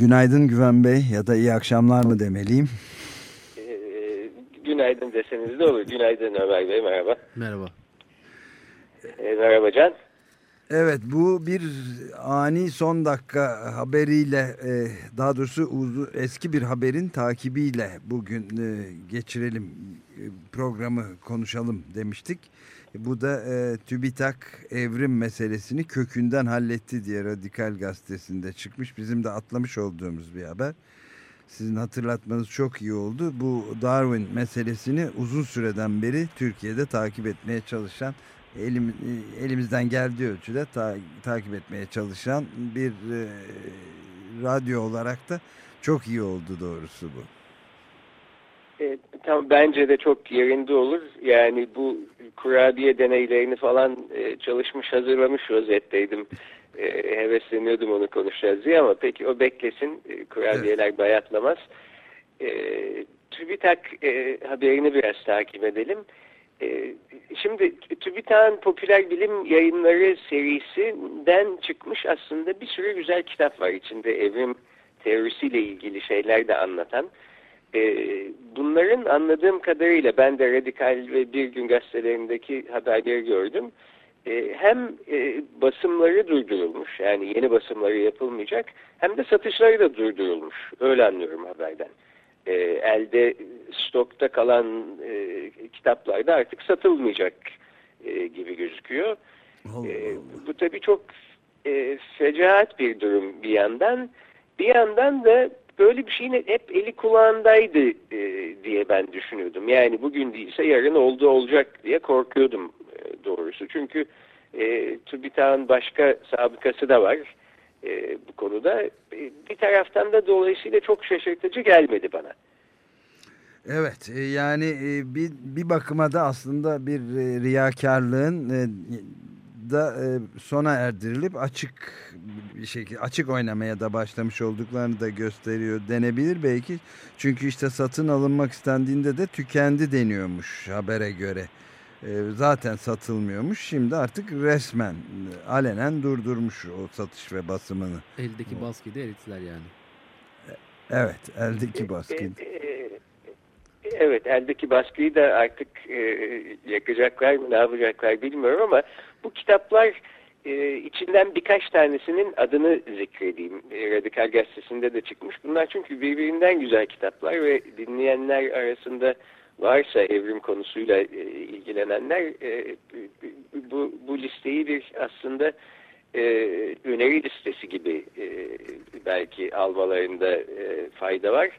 Günaydın Güven Bey ya da iyi akşamlar mı demeliyim? Ee, günaydın deseniz de olur. Günaydın Ömer Bey merhaba. Merhaba. Ee, merhaba Can. Evet bu bir ani son dakika haberiyle e, daha doğrusu eski bir haberin takibiyle bugün e, geçirelim e, programı konuşalım demiştik. Bu da e, TÜBİTAK evrim meselesini kökünden halletti diye Radikal Gazetesi'nde çıkmış. Bizim de atlamış olduğumuz bir haber. Sizin hatırlatmanız çok iyi oldu. Bu Darwin meselesini uzun süreden beri Türkiye'de takip etmeye çalışan, elim, elimizden geldiği ölçüde ta, takip etmeye çalışan bir e, radyo olarak da çok iyi oldu doğrusu bu. E, tam bence de çok yerinde olur. Yani bu kurabiye deneylerini falan e, çalışmış hazırlamış rozetteydim. E, hevesleniyordum onu konuşacağız diye ama peki o beklesin. E, kurabiyeler evet. bayatlamaz. E, TÜBİTAK e, haberini biraz takip edelim. E, şimdi TÜBİTAK'ın popüler bilim yayınları serisinden çıkmış aslında bir sürü güzel kitap var içinde evrim teorisiyle ilgili şeyler de anlatan. E, bunların anladığım kadarıyla ben de Radikal ve Bir Gün gazetelerindeki haberleri gördüm. E, hem e, basımları durdurulmuş yani yeni basımları yapılmayacak hem de satışları da durdurulmuş. Öyle anlıyorum haberden. E, elde stokta kalan e, kitaplar da artık satılmayacak e, gibi gözüküyor. E, bu tabii çok e, fecaat bir durum bir yandan. Bir yandan da böyle bir şeyin hep eli kulağındaydı e, diye ben düşünüyordum. Yani bugün değilse yarın oldu olacak diye korkuyordum e, doğrusu. Çünkü e, TÜBİTAK'ın başka sabıkası da var e, bu konuda. E, bir taraftan da dolayısıyla çok şaşırtıcı gelmedi bana. Evet e, yani e, bir, bir bakıma da aslında bir e, riyakarlığın da sona erdirilip açık bir şekilde açık oynamaya da başlamış olduklarını da gösteriyor denebilir belki. Çünkü işte satın alınmak istendiğinde de tükendi deniyormuş habere göre. Zaten satılmıyormuş. Şimdi artık resmen alenen durdurmuş o satış ve basımını. Eldeki baskıyı da erittiler yani. Evet eldeki baskıyı. Evet eldeki baskıyı da artık e, yakacaklar mı ne yapacaklar bilmiyorum ama bu kitaplar e, içinden birkaç tanesinin adını zikredeyim. E, Radikal Gazetesi'nde de çıkmış. Bunlar çünkü birbirinden güzel kitaplar ve dinleyenler arasında varsa evrim konusuyla e, ilgilenenler e, bu, bu listeyi bir aslında e, öneri listesi gibi e, belki almalarında e, fayda var.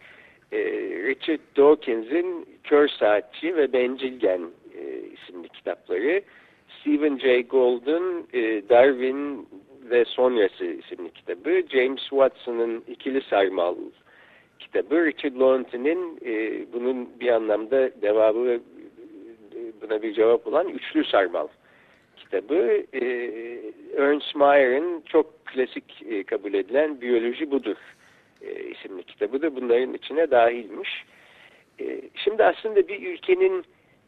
E, Richard Dawkins'in Kör Saatçi ve Bencilgen e, isimli kitapları, Stephen Jay Goulden e, Darwin ve Sonrası isimli kitabı, James Watson'ın İkili Sarmal kitabı, Richard Lawton'in e, bunun bir anlamda devamı e, buna bir cevap olan Üçlü Sarmal kitabı, e, Ernst Mayer'in çok klasik e, kabul edilen Biyoloji Budur e, isimli kitabı da bunların içine dahilmiş. E, şimdi aslında bir ülkenin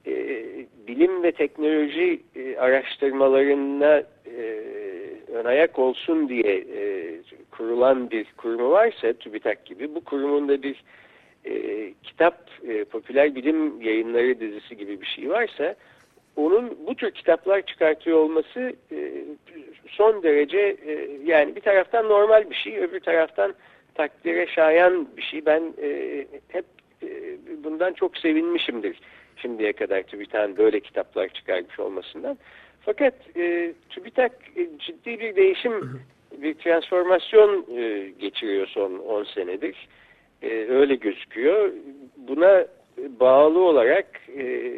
e, bilim ve teknoloji e, araştırmalarına e, ön ayak olsun diye e, kurulan bir kurumu varsa TÜBİTAK gibi bu kurumun da bir e, kitap, e, popüler bilim yayınları dizisi gibi bir şey varsa onun bu tür kitaplar çıkartıyor olması e, son derece e, yani bir taraftan normal bir şey öbür taraftan takdire şayan bir şey. Ben e, hep e, bundan çok sevinmişimdir şimdiye kadar TÜBİTAK'ın böyle kitaplar çıkarmış olmasından. Fakat e, TÜBİTAK e, ciddi bir değişim, bir transformasyon e, geçiriyor son 10 senedir. E, öyle gözüküyor. Buna bağlı olarak e,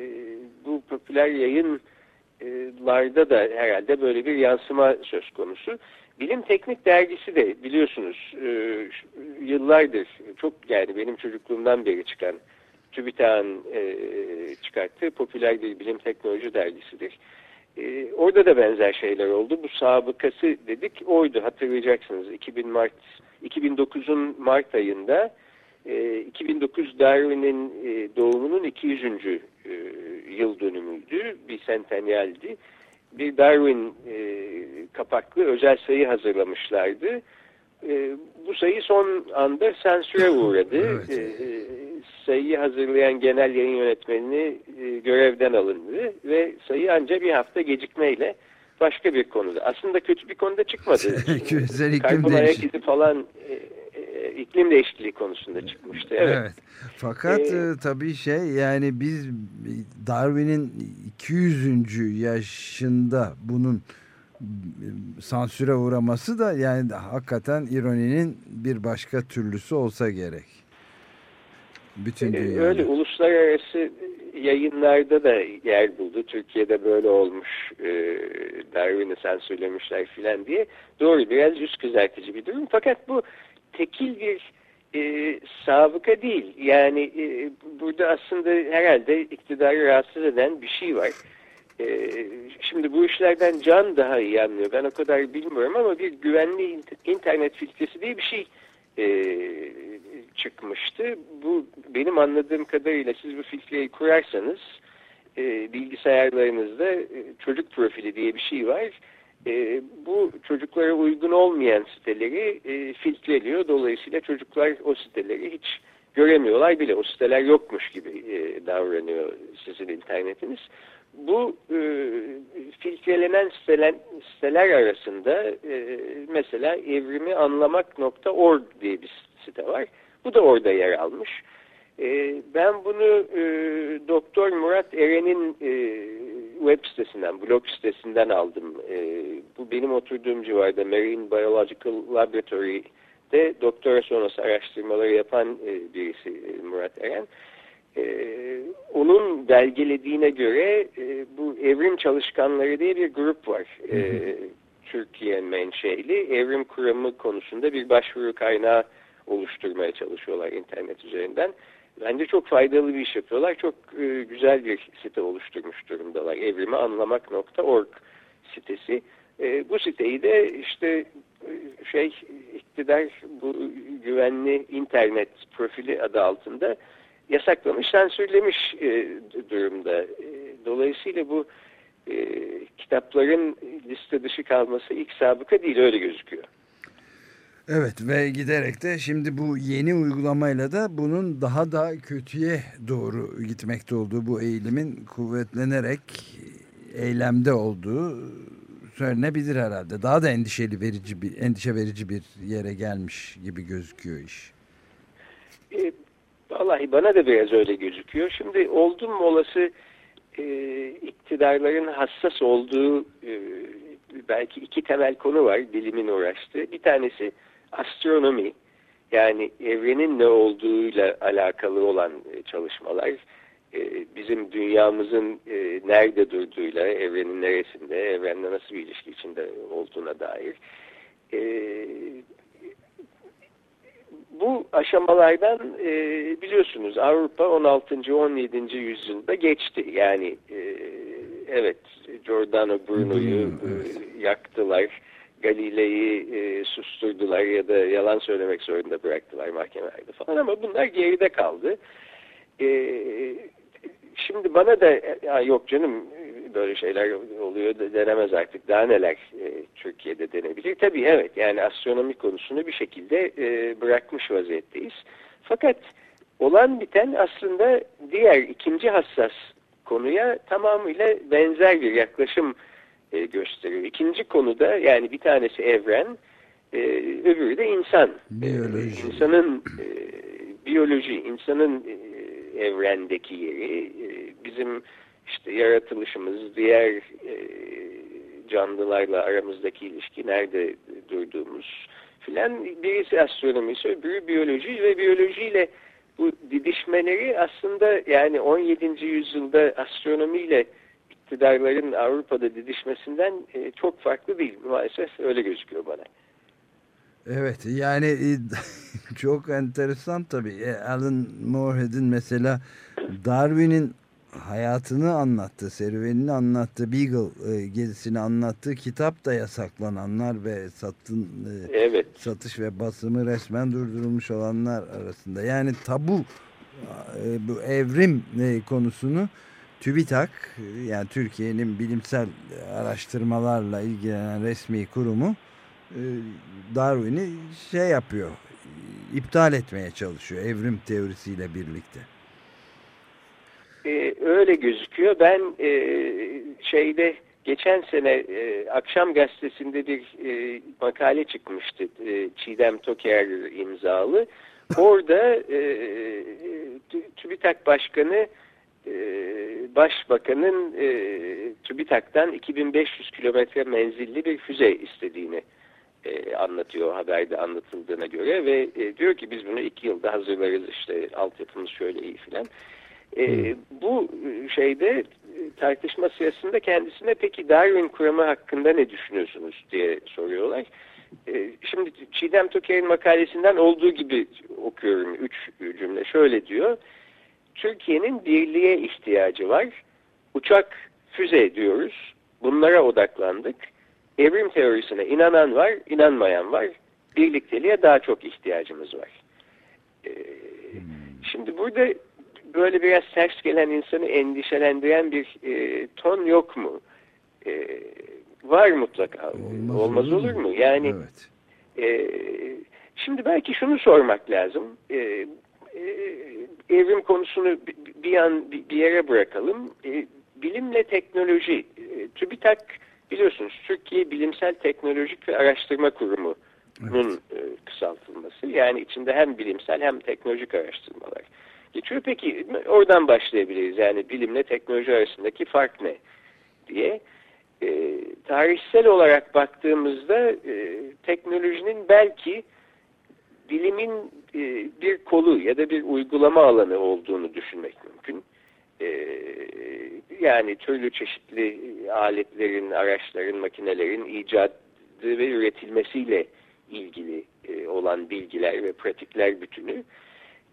bu popüler yayınlarda da herhalde böyle bir yansıma söz konusu. Bilim Teknik Dergisi de biliyorsunuz e, yıllardır çok yani benim çocukluğumdan beri çıkan TÜBİTAK'ın e, çıkarttığı popüler bir bilim teknoloji dergisidir. E, orada da benzer şeyler oldu. Bu sabıkası dedik oydu hatırlayacaksınız. 2000 Mart 2009'un Mart ayında e, 2009 Darwin'in e, doğumunun 200. E, yıl dönümüydü. Bir sentenyaldi. Bir Darwin e, kapaklı özel sayı hazırlamışlardı. E, bu sayı son anda sensüre uğradı. Evet. E, e, sayıyı hazırlayan genel yayın yönetmenini e, görevden alındı ve sayı ancak bir hafta gecikmeyle başka bir konuda. Aslında kötü bir konuda çıkmadı. Küresel iklim değişikliği. falan e, e, iklim değişikliği konusunda çıkmıştı. Evet. Evet. Fakat Ee, tabii şey yani biz Darwin'in 200. yaşında bunun sansüre uğraması da yani hakikaten ironinin bir başka türlüsü olsa gerek. Bütün Ee, dünyada. Öyle uluslararası yayınlarda da yer buldu. Türkiye'de böyle olmuş. E, Darwin'i sansürlemişler filan diye. Doğru biraz yüz kızartıcı bir durum. Fakat bu tekil bir e, sabıka değil. Yani e, burada aslında herhalde iktidarı rahatsız eden bir şey var. E, şimdi bu işlerden Can daha iyi anlıyor. Ben o kadar bilmiyorum ama bir güvenli int- internet filtresi diye bir şey e, çıkmıştı. Bu benim anladığım kadarıyla siz bu filtreyi kurarsanız e, bilgisayarlarınızda e, çocuk profili diye bir şey var. E, bu çocuklara uygun olmayan siteleri e, filtreliyor. Dolayısıyla çocuklar o siteleri hiç göremiyorlar bile. O siteler yokmuş gibi e, davranıyor sizin internetiniz. Bu e, filtrelenen siteler, siteler arasında e, mesela evrimianlamak.org diye bir site var. Bu da orada yer almış. E, ben bunu e, Doktor Murat Eren'in e, web sitesinden, blog sitesinden aldım. E, bu benim oturduğum civarda Marine Biological Laboratory'de doktora sonrası araştırmaları yapan e, birisi e, Murat Eren. Ee, onun belgelediğine göre e, bu evrim çalışkanları diye bir grup var. Ee, Türkiye menşeli evrim kuramı konusunda bir başvuru kaynağı oluşturmaya çalışıyorlar internet üzerinden. Bence çok faydalı bir iş yapıyorlar. Çok e, güzel bir site oluşturmuş durumdalar. Evrimianlamak.org sitesi. E, bu siteyi de işte e, şey iktidar bu güvenli internet profili adı altında yasaklamış, sansürlemiş e, durumda. E, dolayısıyla bu e, kitapların liste dışı kalması ilk sabıka değil öyle gözüküyor. Evet ve giderek de şimdi bu yeni uygulamayla da bunun daha da kötüye doğru gitmekte olduğu bu eğilimin kuvvetlenerek eylemde olduğu söylenebilir herhalde. Daha da endişeli verici bir endişe verici bir yere gelmiş gibi gözüküyor iş. E, vallahi bana da biraz öyle gözüküyor. Şimdi oldum olası e, iktidarların hassas olduğu e, belki iki temel konu var bilimin uğraştığı. Bir tanesi astronomi yani evrenin ne olduğuyla alakalı olan e, çalışmalar e, bizim dünyamızın e, nerede durduğuyla evrenin neresinde evrenle nasıl bir ilişki içinde olduğuna dair bu aşamalardan biliyorsunuz Avrupa 16. 17. yüzyılda geçti yani evet Giordano Bruno'yu yaktılar Galilei'yi e, susturdular ya da yalan söylemek zorunda bıraktılar mahkemelerde falan ama bunlar geride kaldı. E, şimdi bana da ya yok canım böyle şeyler oluyor da denemez artık daha neler e, Türkiye'de denebilir. Tabii evet yani astronomi konusunu bir şekilde e, bırakmış vaziyetteyiz. Fakat olan biten aslında diğer ikinci hassas konuya tamamıyla benzer bir yaklaşım e, gösteriyor. İkinci konuda yani bir tanesi evren, e, öbürü de insan. Biyoloji. E, insanın e, biyoloji, insanın e, evrendeki yeri, e, bizim işte yaratılışımız, diğer e, canlılarla aramızdaki ilişki, nerede durduğumuz filan. Birisi astronomi, öbürü biyoloji ve biyolojiyle bu didişmeleri aslında yani 17. yüzyılda astronomiyle iktidarların Avrupa'da didişmesinden e, çok farklı değil. Maalesef öyle gözüküyor bana. Evet yani e, çok enteresan tabii. E, Alan Moorhead'in mesela Darwin'in hayatını anlattı, serüvenini anlattı, Beagle e, gezisini anlattığı kitap da yasaklananlar ve satın evet. satış ve basımı resmen durdurulmuş olanlar arasında. Yani tabu bu evrim konusunu TÜBİTAK yani Türkiye'nin bilimsel araştırmalarla ilgilenen resmi kurumu e, Darwin'i şey yapıyor, iptal etmeye çalışıyor evrim teorisiyle birlikte. Ee, öyle gözüküyor. Ben e, şeyde geçen sene e, Akşam Gazetesi'nde bir e, makale çıkmıştı. E, Çiğdem Toker imzalı. Orada e, TÜBİTAK Başkanı e, Başbakanın e, TÜBİTAK'tan 2500 kilometre menzilli bir füze istediğini e, anlatıyor haberde anlatıldığına göre ve e, diyor ki biz bunu iki yılda hazırlarız işte altyapımız şöyle iyi filan. E, hmm. Bu şeyde tartışma sırasında kendisine peki Darwin kuramı hakkında ne düşünüyorsunuz diye soruyorlar. E, şimdi Çiğdem Toker'in makalesinden olduğu gibi okuyorum üç cümle şöyle diyor. Türkiye'nin birliğe ihtiyacı var. Uçak, füze diyoruz. Bunlara odaklandık evrim teorisine inanan var, inanmayan var. Birlikteliğe daha çok ihtiyacımız var. Ee, şimdi burada böyle biraz ters gelen insanı endişelendiren bir e, ton yok mu? E, var mutlaka. Olmaz, Olmaz olur, mu? Yani evet. e, şimdi belki şunu sormak lazım. E, evrim konusunu bir an bir yere bırakalım. E, bilimle teknoloji, e, TÜBİTAK biliyorsunuz Türkiye Bilimsel Teknolojik ve Araştırma Kurumu'nun evet. E, kısaltılması. Yani içinde hem bilimsel hem teknolojik araştırmalar geçiyor. Peki oradan başlayabiliriz. Yani bilimle teknoloji arasındaki fark ne diye. E, tarihsel olarak baktığımızda e, teknolojinin belki bilimin e, bir kolu ya da bir uygulama alanı olduğunu düşünmek mümkün. Ee, yani türlü çeşitli aletlerin, araçların, makinelerin icadı ve üretilmesiyle ilgili e, olan bilgiler ve pratikler bütünü.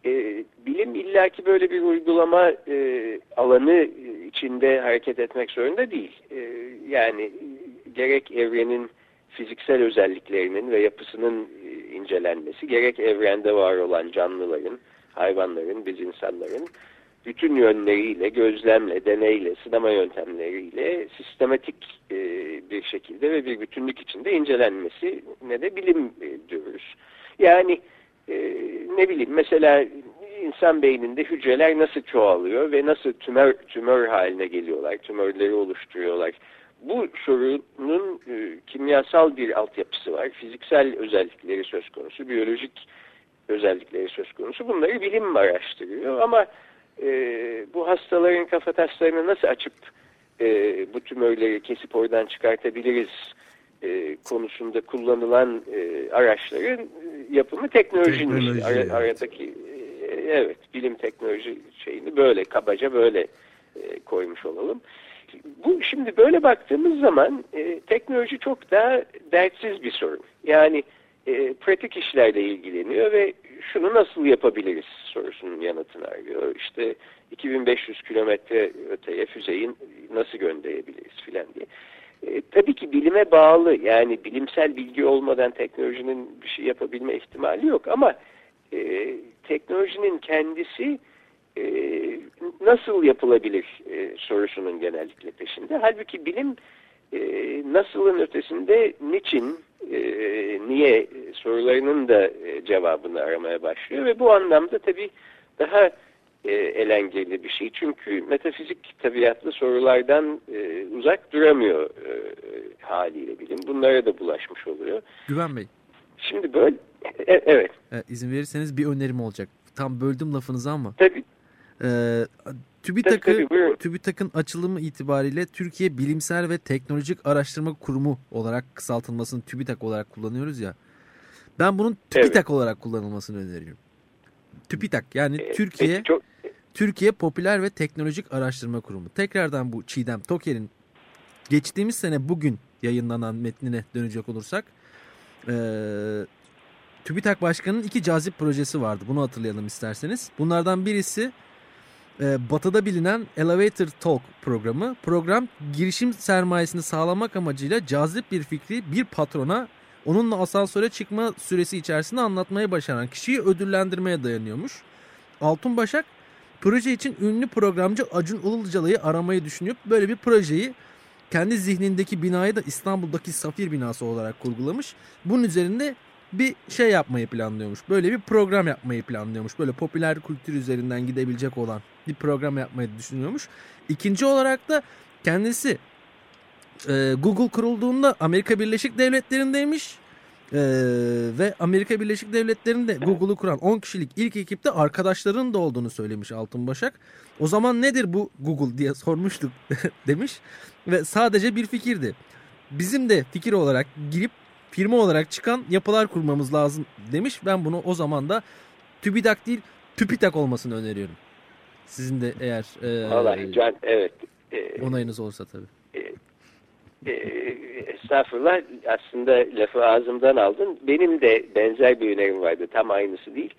E, bilim illaki böyle bir uygulama e, alanı içinde hareket etmek zorunda değil. E, yani gerek evrenin fiziksel özelliklerinin ve yapısının e, incelenmesi, gerek evrende var olan canlıların, hayvanların, biz insanların bütün yönleriyle, gözlemle, deneyle, sinema yöntemleriyle sistematik e, bir şekilde ve bir bütünlük içinde incelenmesi ne de bilim e, diyoruz. Yani e, ne bileyim mesela insan beyninde hücreler nasıl çoğalıyor ve nasıl tümör tümör haline geliyorlar, tümörleri oluşturuyorlar. Bu sorunun e, kimyasal bir altyapısı var, fiziksel özellikleri söz konusu, biyolojik özellikleri söz konusu. Bunları bilim araştırıyor ama e, bu hastaların kafataslarını nasıl açıp e, bu tümörleri kesip oradan çıkartabiliriz e, konusunda kullanılan e, araçların e, yapımı teknolojinin Teknoloji, Ara, evet. aradaki e, evet bilim teknoloji şeyini böyle kabaca böyle e, koymuş olalım. Bu şimdi böyle baktığımız zaman e, teknoloji çok daha dertsiz bir sorun. Yani e, pratik işlerle ilgileniyor ve şunu nasıl yapabiliriz sorusunun yanıtını arıyor. İşte 2500 kilometre öteye füzeyi nasıl gönderebiliriz filan diye. E, tabii ki bilime bağlı yani bilimsel bilgi olmadan teknolojinin bir şey yapabilme ihtimali yok ama e, teknolojinin kendisi e, nasıl yapılabilir e, sorusunun genellikle peşinde. Halbuki bilim e, nasılın ötesinde niçin, e, niye sorularının da e, cevabını aramaya başlıyor ve bu anlamda tabii daha e, elengirli bir şey. Çünkü metafizik tabiatlı sorulardan e, uzak duramıyor e, haliyle bilim. Bunlara da bulaşmış oluyor. Güven Bey. Şimdi böyle, e, evet. E, izin verirseniz bir önerim olacak. Tam böldüm lafınızı ama. Tabii. E, TÜBİTAK'ı, TÜBİTAK'ın açılımı itibariyle Türkiye Bilimsel ve Teknolojik Araştırma Kurumu olarak kısaltılmasını TÜBİTAK olarak kullanıyoruz ya. Ben bunun TÜBİTAK evet. olarak kullanılmasını öneriyorum. TÜBİTAK yani e, Türkiye çok... Türkiye Popüler ve Teknolojik Araştırma Kurumu. Tekrardan bu Çiğdem Toker'in geçtiğimiz sene bugün yayınlanan metnine dönecek olursak e, TÜBİTAK Başkanı'nın iki cazip projesi vardı. Bunu hatırlayalım isterseniz. Bunlardan birisi e, batıda bilinen Elevator Talk programı. Program girişim sermayesini sağlamak amacıyla cazip bir fikri bir patrona onunla asansöre çıkma süresi içerisinde anlatmayı başaran kişiyi ödüllendirmeye dayanıyormuş. Altun Başak proje için ünlü programcı Acun Ilıcalı'yı aramayı düşünüp böyle bir projeyi kendi zihnindeki binayı da İstanbul'daki Safir binası olarak kurgulamış. Bunun üzerinde bir şey yapmayı planlıyormuş. Böyle bir program yapmayı planlıyormuş. Böyle popüler kültür üzerinden gidebilecek olan bir program yapmayı düşünüyormuş. İkinci olarak da kendisi e, Google kurulduğunda Amerika Birleşik Devletleri'ndeymiş. Ee, ve Amerika Birleşik Devletleri'nde Google'u kuran 10 kişilik ilk ekipte arkadaşlarının da olduğunu söylemiş Altın Başak. O zaman nedir bu Google diye sormuştuk demiş ve sadece bir fikirdi. Bizim de fikir olarak girip firma olarak çıkan yapılar kurmamız lazım demiş. Ben bunu o zaman da TÜBİTAK değil TÜPİTAK olmasını öneriyorum. Sizin de eğer e, Vallahi can, evet. E, onayınız olursa tabii. E, e, estağfurullah aslında lafı ağzımdan aldın. Benim de benzer bir önerim vardı. Tam aynısı değil.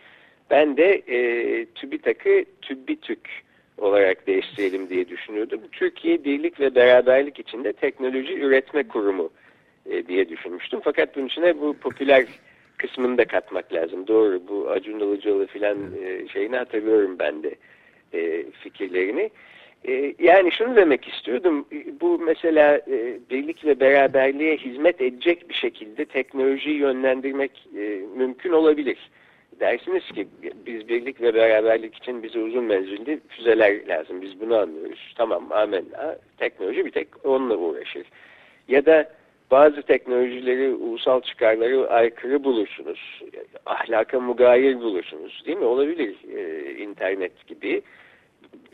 Ben de e, TÜBİTAK'ı TÜBİTÜK olarak değiştirelim diye düşünüyordum. Türkiye Birlik ve Beraberlik içinde Teknoloji Üretme Kurumu e, diye düşünmüştüm. Fakat bunun içine bu popüler kısmını da katmak lazım. Doğru bu Acun Ilıcalı filan e, şeyini hatırlıyorum ben de e, fikirlerini. E, yani şunu demek istiyordum. Bu mesela e, birlik ve beraberliğe hizmet edecek bir şekilde teknolojiyi yönlendirmek e, mümkün olabilir. Dersiniz ki biz birlik ve beraberlik için bize uzun menzilli füzeler lazım. Biz bunu anlıyoruz. Tamam amenna. Teknoloji bir tek onunla uğraşır. Ya da bazı teknolojileri ulusal çıkarları aykırı bulursunuz. Ahlaka mugayir bulursunuz. Değil mi? Olabilir e, internet gibi.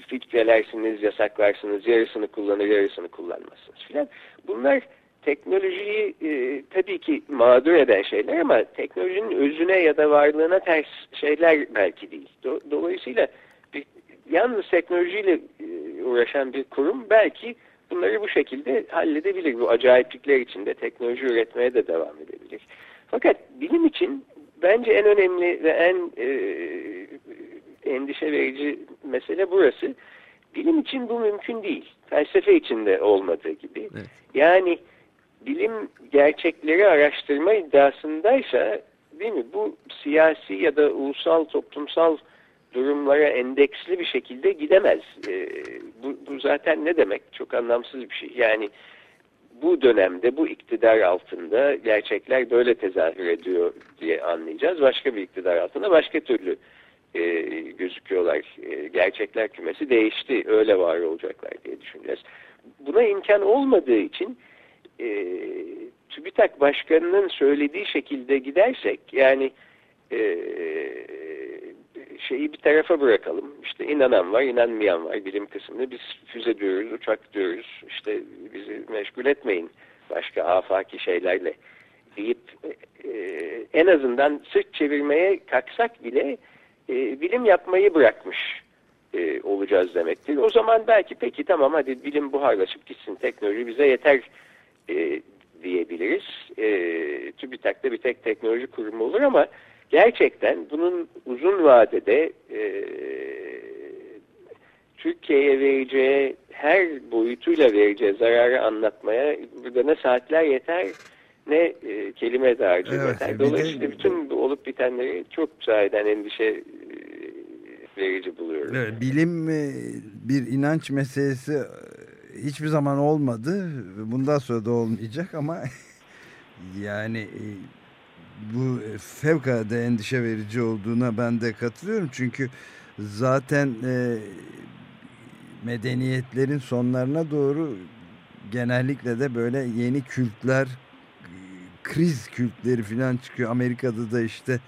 Filtrelersiniz, yasaklarsınız, yarısını kullanır, yarısını kullanmazsınız filan. Bunlar teknolojiyi e, tabii ki mağdur eden şeyler ama teknolojinin özüne ya da varlığına ters şeyler belki değil. Do dolayısıyla bir, yalnız teknolojiyle e, uğraşan bir kurum belki bunları bu şekilde halledebilir. Bu acayiplikler içinde teknoloji üretmeye de devam edebilir. Fakat bilim için bence en önemli ve en e, endişe verici mesele burası. Bilim için bu mümkün değil. Felsefe için de olmadığı gibi. Evet. Yani bilim gerçekleri araştırma iddiasındaysa değil mi bu siyasi ya da ulusal toplumsal durumlara endeksli bir şekilde gidemez. E, bu, bu zaten ne demek? Çok anlamsız bir şey. Yani bu dönemde bu iktidar altında gerçekler böyle tezahür ediyor diye anlayacağız. Başka bir iktidar altında başka türlü e, gözüküyorlar. E, gerçekler kümesi değişti. Öyle var olacaklar diye düşüneceğiz. Buna imkan olmadığı için e, TÜBİTAK Başkanı'nın söylediği şekilde gidersek yani e, şeyi bir tarafa bırakalım. İşte inanan var, inanmayan var bilim kısmında. Biz füze diyoruz, uçak diyoruz. İşte bizi meşgul etmeyin başka afaki şeylerle deyip e, en azından sırt çevirmeye kalksak bile e, bilim yapmayı bırakmış e, olacağız demektir. O zaman belki peki tamam hadi bilim buharlaşıp gitsin teknoloji bize yeter e, diyebiliriz. E, TÜBİTAK'ta bir tek teknoloji kurumu olur ama gerçekten bunun uzun vadede e, Türkiye'ye vereceği her boyutuyla vereceği zararı anlatmaya burada ne saatler yeter ne e, kelime dağarcığı evet, yeter. Dolayısıyla de, bütün olup bitenleri çok sahiden endişe e, verici buluyorum. Evet, bilim e, bir inanç meselesi e, hiçbir zaman olmadı. Bundan sonra da olmayacak ama yani bu fevkalade endişe verici olduğuna ben de katılıyorum. Çünkü zaten e, medeniyetlerin sonlarına doğru genellikle de böyle yeni kültler, kriz kültleri falan çıkıyor. Amerika'da da işte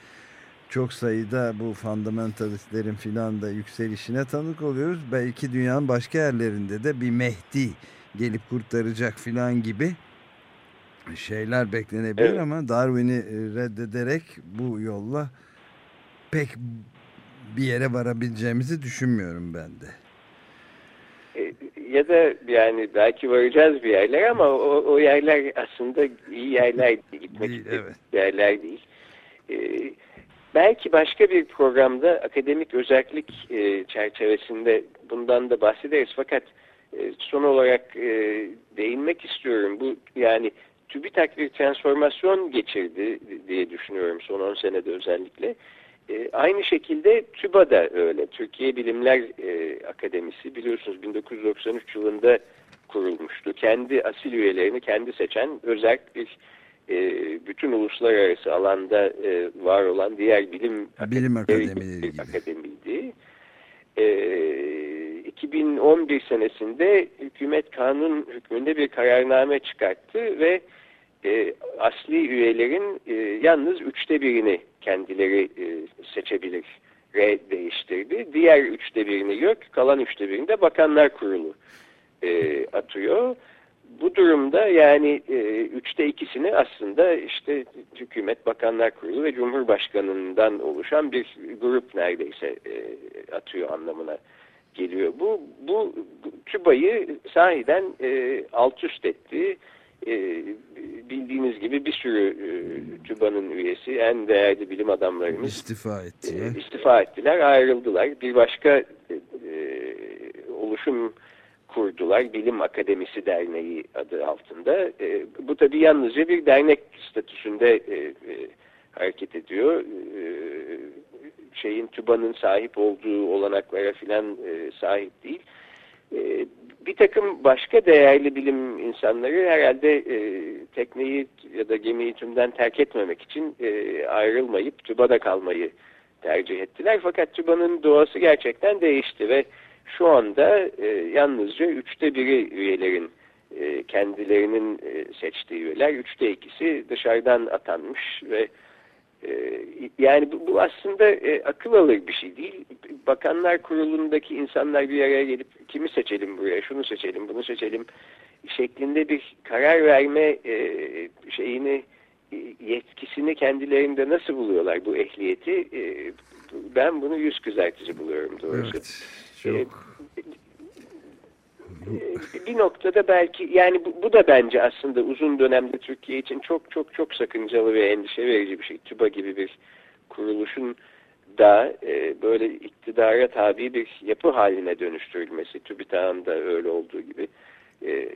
çok sayıda bu fundamentalistlerin filan da yükselişine tanık oluyoruz. Belki dünyanın başka yerlerinde de bir Mehdi gelip kurtaracak filan gibi şeyler beklenebilir evet. ama Darwin'i e, reddederek bu yolla pek bir yere varabileceğimizi düşünmüyorum ben de. E, ya da yani belki varacağız bir yerler ama o, o yerler aslında iyi yerler değil, gitmek Değil, evet. yerler değil. E, belki başka bir programda akademik özellik e, çerçevesinde bundan da bahsederiz fakat e, son olarak e, değinmek istiyorum. Bu yani TÜBİTAK bir transformasyon geçirdi diye düşünüyorum son 10 senede özellikle. E, aynı şekilde TÜBA da öyle. Türkiye Bilimler e, Akademisi biliyorsunuz 1993 yılında kurulmuştu. Kendi asil üyelerini kendi seçen özel bir e, bütün uluslararası alanda e, var olan diğer bilim, Bilim akademileri akademiydi. E, 2011 senesinde hükümet kanun hükmünde bir kararname çıkarttı ve e, asli üyelerin e, yalnız üçte birini kendileri e, seçebilir re değiştirdi. Diğer üçte birini yok, kalan üçte birini de Bakanlar Kurulu e, atıyor. Bu durumda yani e, üçte ikisini aslında işte hükümet, bakanlar kurulu ve cumhurbaşkanından oluşan bir grup neredeyse e, atıyor anlamına geliyor. Bu, bu TÜBA'yı sahiden e, alt üst etti. E, bildiğiniz gibi bir sürü e, TÜBA'nın üyesi, en değerli bilim adamlarımız İstifa etti. e, istifa ettiler, ayrıldılar. Bir başka e, e, oluşum kurdular. Bilim Akademisi Derneği adı altında. E, bu tabi yalnızca bir dernek statüsünde e, e, hareket ediyor. E, şeyin TÜBA'nın sahip olduğu olanaklara filan e, sahip değil. E, bir takım başka değerli bilim insanları herhalde e, tekneyi ya da gemiyi tümden terk etmemek için e, ayrılmayıp TÜBA'da kalmayı tercih ettiler. Fakat TÜBA'nın doğası gerçekten değişti ve şu anda e, yalnızca üçte biri üyelerin e, kendilerinin e, seçtiği üyeler, üçte ikisi dışarıdan atanmış ve e, yani bu, bu aslında e, akıl alır bir şey değil. Bakanlar kurulundaki insanlar bir araya gelip kimi seçelim buraya, şunu seçelim, bunu seçelim şeklinde bir karar verme e, şeyini e, yetkisini kendilerinde nasıl buluyorlar bu ehliyeti? E, ben bunu yüz kızartıcı buluyorum doğrusu. Evet. Çok. Ee, bir noktada belki yani bu, bu da bence aslında uzun dönemde Türkiye için çok çok çok sakıncalı ve endişe verici bir şey. TÜBA gibi bir kuruluşun da e, böyle iktidara tabi bir yapı haline dönüştürülmesi, TÜBİTAK'ın da öyle olduğu gibi e,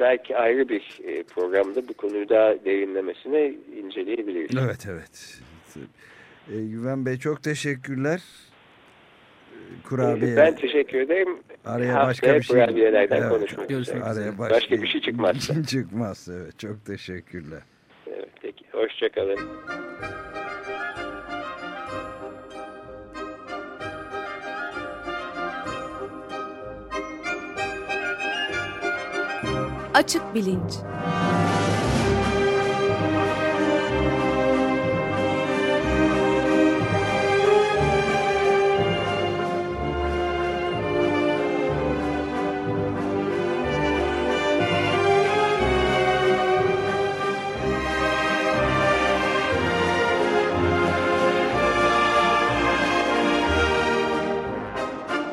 belki ayrı bir e, programda bu konuyu daha derinlemesine inceleyebiliriz. Evet evet. E, Güven Bey çok teşekkürler. Kurabiye. Ben teşekkür ederim. Araya Haftaya başka bir şey kurabiyelerden Evet. konuşmak üzere. Araya Başka bir şey çıkmazsa. çıkmaz evet. Çok teşekkürler. Evet, peki. Hoşçakalın. Açık bilinç.